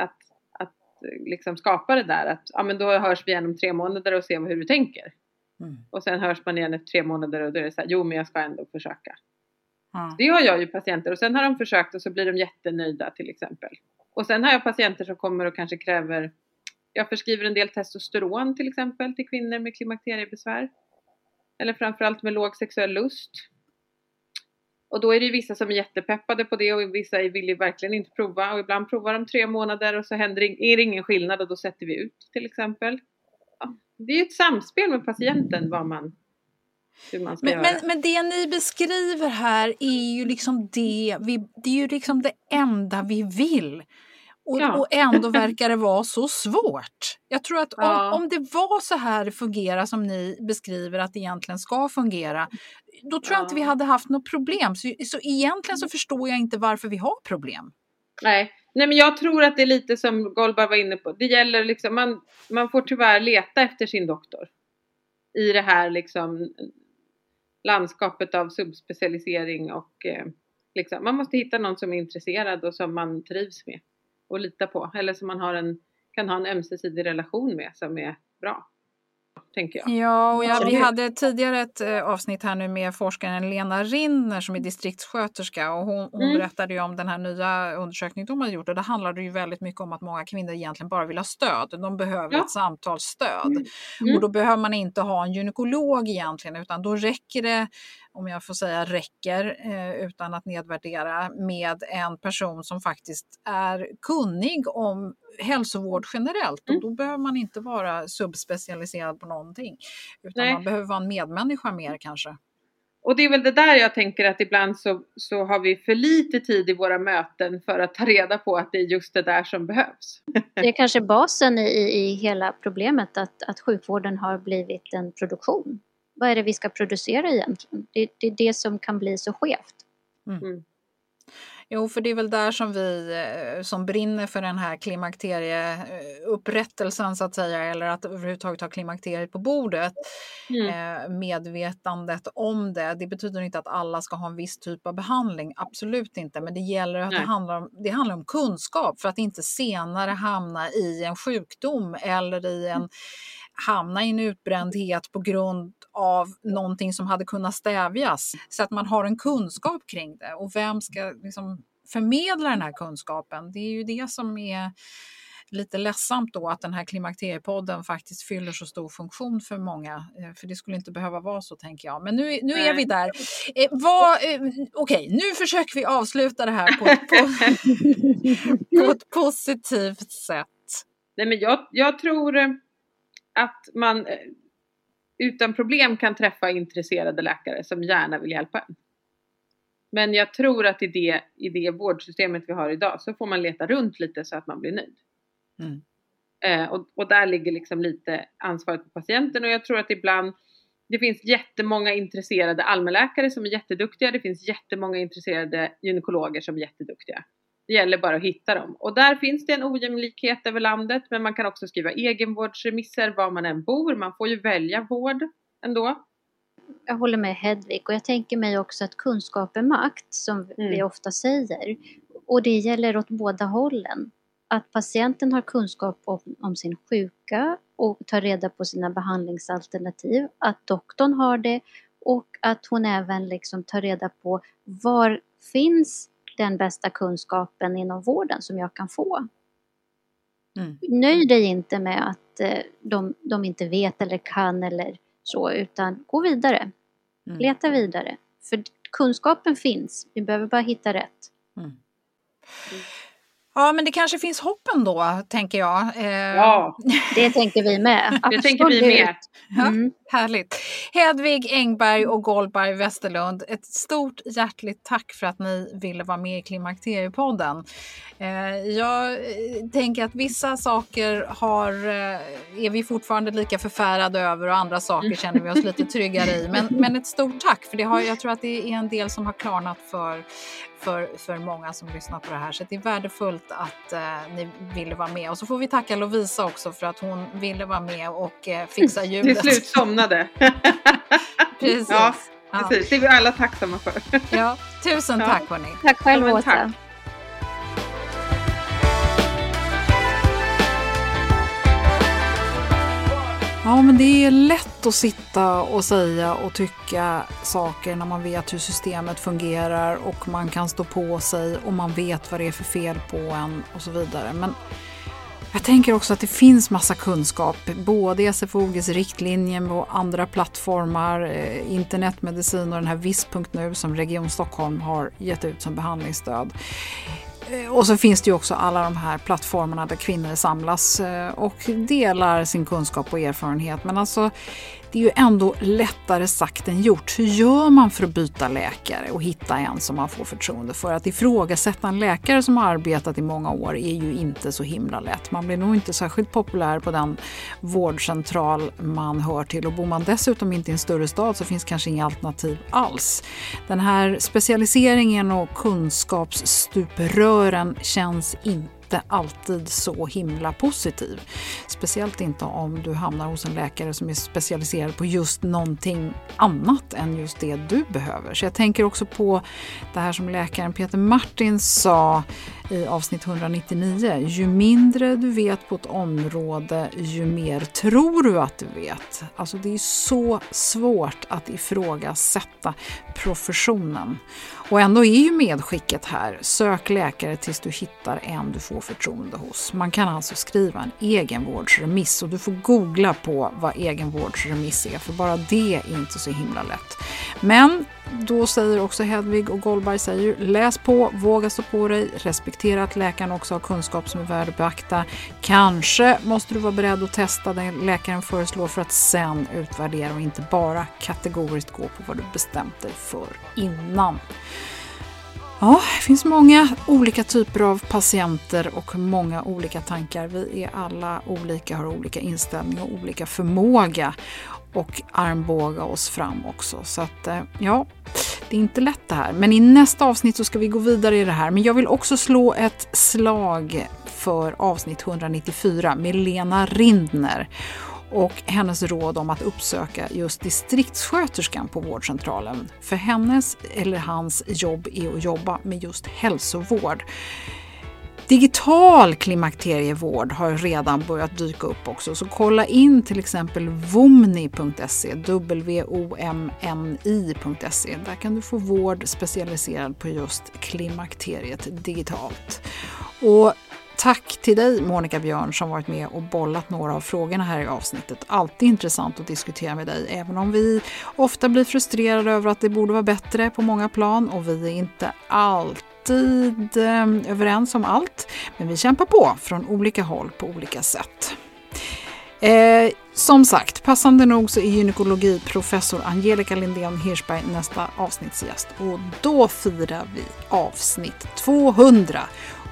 Att, att eh, liksom skapa det där att ja, men då hörs vi igen om tre månader och ser hur du tänker. Mm. Och sen hörs man igen efter tre månader och då är det så här, jo men jag ska ändå försöka. Ja. Det har jag ju patienter och sen har de försökt och så blir de jättenöjda till exempel. Och sen har jag patienter som kommer och kanske kräver, jag förskriver en del testosteron till exempel till kvinnor med klimakteriebesvär. Eller framförallt med låg sexuell lust. Och då är det ju vissa som är jättepeppade på det och vissa vill ju verkligen inte prova och ibland provar de tre månader och så händer det, är det ingen skillnad och då sätter vi ut till exempel. Ja, det är ett samspel med patienten vad man, hur man ska Men, göra. men, men det ni beskriver här är ju liksom det, vi, det är ju liksom det enda vi vill. Och, Ja. och ändå verkar det vara så svårt. Jag tror att Ja. om, om det var så här det fungerar som ni beskriver att det egentligen ska fungera, då tror jag inte vi Ja. hade haft något problem. Så, så egentligen så förstår jag inte varför vi har problem. Nej. Nej, men jag tror att det är lite som Golbar var inne på. Det gäller liksom, man, man får tyvärr leta efter sin doktor. I det här liksom landskapet av subspecialisering och eh, liksom, man måste hitta någon som är intresserad och som man trivs med och lita på. Eller som man har en, kan ha en ömsesidig relation med som är bra. Tänker jag. Ja, och jag, vi hade tidigare ett eh, avsnitt här nu med forskaren Lena Rinner som är distriktssköterska och hon, hon Mm. berättade ju om den här nya undersökningen de har gjort och det handlade ju väldigt mycket om att många kvinnor egentligen bara vill ha stöd. De behöver Ja. ett samtalsstöd Mm. Mm. och då behöver man inte ha en gynekolog egentligen utan då räcker det, om jag får säga räcker eh, utan att nedvärdera, med en person som faktiskt är kunnig om hälsovård generellt och Mm. då behöver man inte vara subspecialiserad på någonting. Utan Nej. man behöver vara en medmänniska mer kanske. Och det är väl det där jag tänker att ibland så, så har vi för lite tid i våra möten för att ta reda på att det är just det där som behövs. Det är kanske basen i, i, i hela problemet att, att sjukvården har blivit en produktion. Vad är det vi ska producera egentligen? Det, det är det som kan bli så skevt. Mm. Jo, för det är väl där som vi eh, som brinner för den här klimakterieupprättelsen så att säga, eller att överhuvudtaget ha klimakteriet på bordet, Mm. eh, medvetandet om det. Det betyder inte att alla ska ha en viss typ av behandling, absolut inte, men det gäller att det handlar, om, det handlar om kunskap för att inte senare hamna i en sjukdom eller i en hamna i en utbrändhet på grund av någonting som hade kunnat stävjas. Så att man har en kunskap kring det och vem ska liksom förmedla den här kunskapen. Det är ju det som är lite ledsamt då att den här klimakteriepodden faktiskt fyller så stor funktion för många. Eh, för det skulle inte behöva vara så tänker jag. Men nu, nu är vi där. Eh, eh, Okej, okay, nu försöker vi avsluta det här på, på, på ett positivt sätt. Nej, men jag, jag tror eh, att man utan problem kan träffa intresserade läkare som gärna vill hjälpa en. Men jag tror att i det, i det vårdsystemet vi har idag så får man leta runt lite så att man blir nöjd. Mm. Eh, och, och, där ligger liksom lite ansvaret på patienten och jag tror att ibland det finns jättemånga intresserade allmänläkare som är jätteduktiga. Det finns jättemånga intresserade gynekologer som är jätteduktiga. Det gäller bara att hitta dem. Och där finns det en ojämlikhet över landet. Men man kan också skriva egenvårdsremisser var man än bor. Man får ju välja vård ändå. Jag håller med Hedvig och jag tänker mig också att kunskap är makt som mm. vi ofta säger. Och det gäller åt båda hållen att patienten har kunskap om, om, sin sjuka och tar reda på sina behandlingsalternativ, att doktorn har det och att hon även liksom tar reda på var finns den bästa kunskapen inom vården som jag kan få. Mm. Nöj dig inte med att eh, de, de, inte vet eller kan eller så, utan gå vidare. Mm. Leta vidare. För kunskapen finns, vi behöver bara hitta rätt. Mm. Ja, men det kanske finns hopp ändå, tänker jag. Eh... Ja, det tänker vi med. det tänker vi med. Mm. Ja, härligt. Hedvig Engberg och Goldberg Westerlund, ett stort hjärtligt tack för att ni ville vara med i Klimakteriepodden. Eh, jag eh, tänker att vissa saker har, eh, är vi fortfarande lika förfärade över och andra saker känner vi oss lite tryggare i. Men, men ett stort tack, för det har, jag tror att det är en del som har klarnat för för, för många som lyssnar på det här. Så det är värdefullt att eh, ni ville vara med. Och så får vi tacka Lovisa också för att hon ville vara med och eh, fixa ljudet. Till slut somnade. precis. Ja, precis. Det är vi alla tacksamma för. ja, tusen ja. tack hörni. Tack själv Åsa. Ja, men det är lätt att sitta och säga och tycka saker när man vet hur systemet fungerar och man kan stå på sig och man vet vad det är för fel på en och så vidare. Men jag tänker också att det finns massa kunskap, både i SFOGs riktlinjer och andra plattformar, eh, internetmedicin och den här viss.nu som Region Stockholm har gett ut som behandlingsstöd. Eh, och så finns det ju också alla de här plattformarna där kvinnor samlas eh, och delar sin kunskap och erfarenhet. Men alltså, det är ju ändå lättare sagt än gjort. Hur gör man för att byta läkare och hitta en som man får förtroende för? Att ifrågasätta en läkare som har arbetat i många år är ju inte så himla lätt. Man blir nog inte särskilt populär på den vårdcentral man hör till och bor man dessutom inte i en större stad så finns kanske inga alternativ alls. Den här specialiseringen och kunskapsstuprören känns inte inte alltid så himla positiv. Speciellt inte om du hamnar hos en läkare som är specialiserad på just någonting annat än just det du behöver. Så jag tänker också på det här som läkaren Peter Martin sa i avsnitt 199. Ju mindre du vet på ett område, ju mer tror du att du vet. Alltså det är så svårt att ifrågasätta professionen. Och ändå är ju medskicket här, sök läkare tills du hittar en du får förtroende hos. Man kan alltså skriva en egenvårdsremiss och du får googla på vad egenvårdsremiss är, för bara det är inte så himla lätt. Men då säger också Hedvig och Goldberg säger läs på, våga stå på dig, respektera att läkaren också har kunskap som är värd att beakta. Kanske måste du vara beredd att testa det läkaren föreslår för att sen utvärdera och inte bara kategoriskt gå på vad du bestämt dig för innan. Ja, det finns många olika typer av patienter och många olika tankar. Vi är alla olika, har olika inställning och olika förmåga och armbåga oss fram också. Så att eh, ja, det är inte lätt det här. Men i nästa avsnitt så ska vi gå vidare i det här. Men jag vill också slå ett slag för avsnitt 194 med Lena Rindner och hennes råd om att uppsöka just distriktssköterskan på vårdcentralen. För hennes eller hans jobb är att jobba med just hälsovård. Digital klimakterievård har redan börjat dyka upp också, så kolla in till exempel womni.se, W-O-M-N-I.se. Där kan du få vård specialiserad på just klimakteriet digitalt. Och Tack till dig Monica Björn som varit med och bollat några av frågorna här i avsnittet. Alltid intressant att diskutera med dig, även om vi ofta blir frustrerade över att det borde vara bättre på många plan och vi är inte alltid eh, överens om allt. Men vi kämpar på från olika håll på olika sätt. Eh, som sagt, passande nog så är gynekologiprofessor Angelica Lindén Hirschberg nästa avsnittsgäst och då firar vi avsnitt 200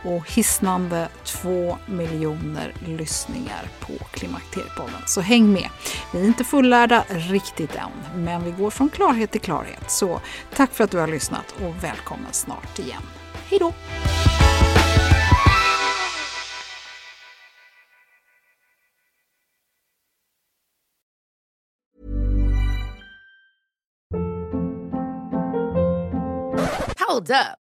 och hisnande 2 miljoner lyssningar på Klimakteriepodden. Så häng med! Vi är inte fullärda riktigt än, men vi går från klarhet till klarhet. Så tack för att du har lyssnat och välkommen snart igen. Hej då! Hold up.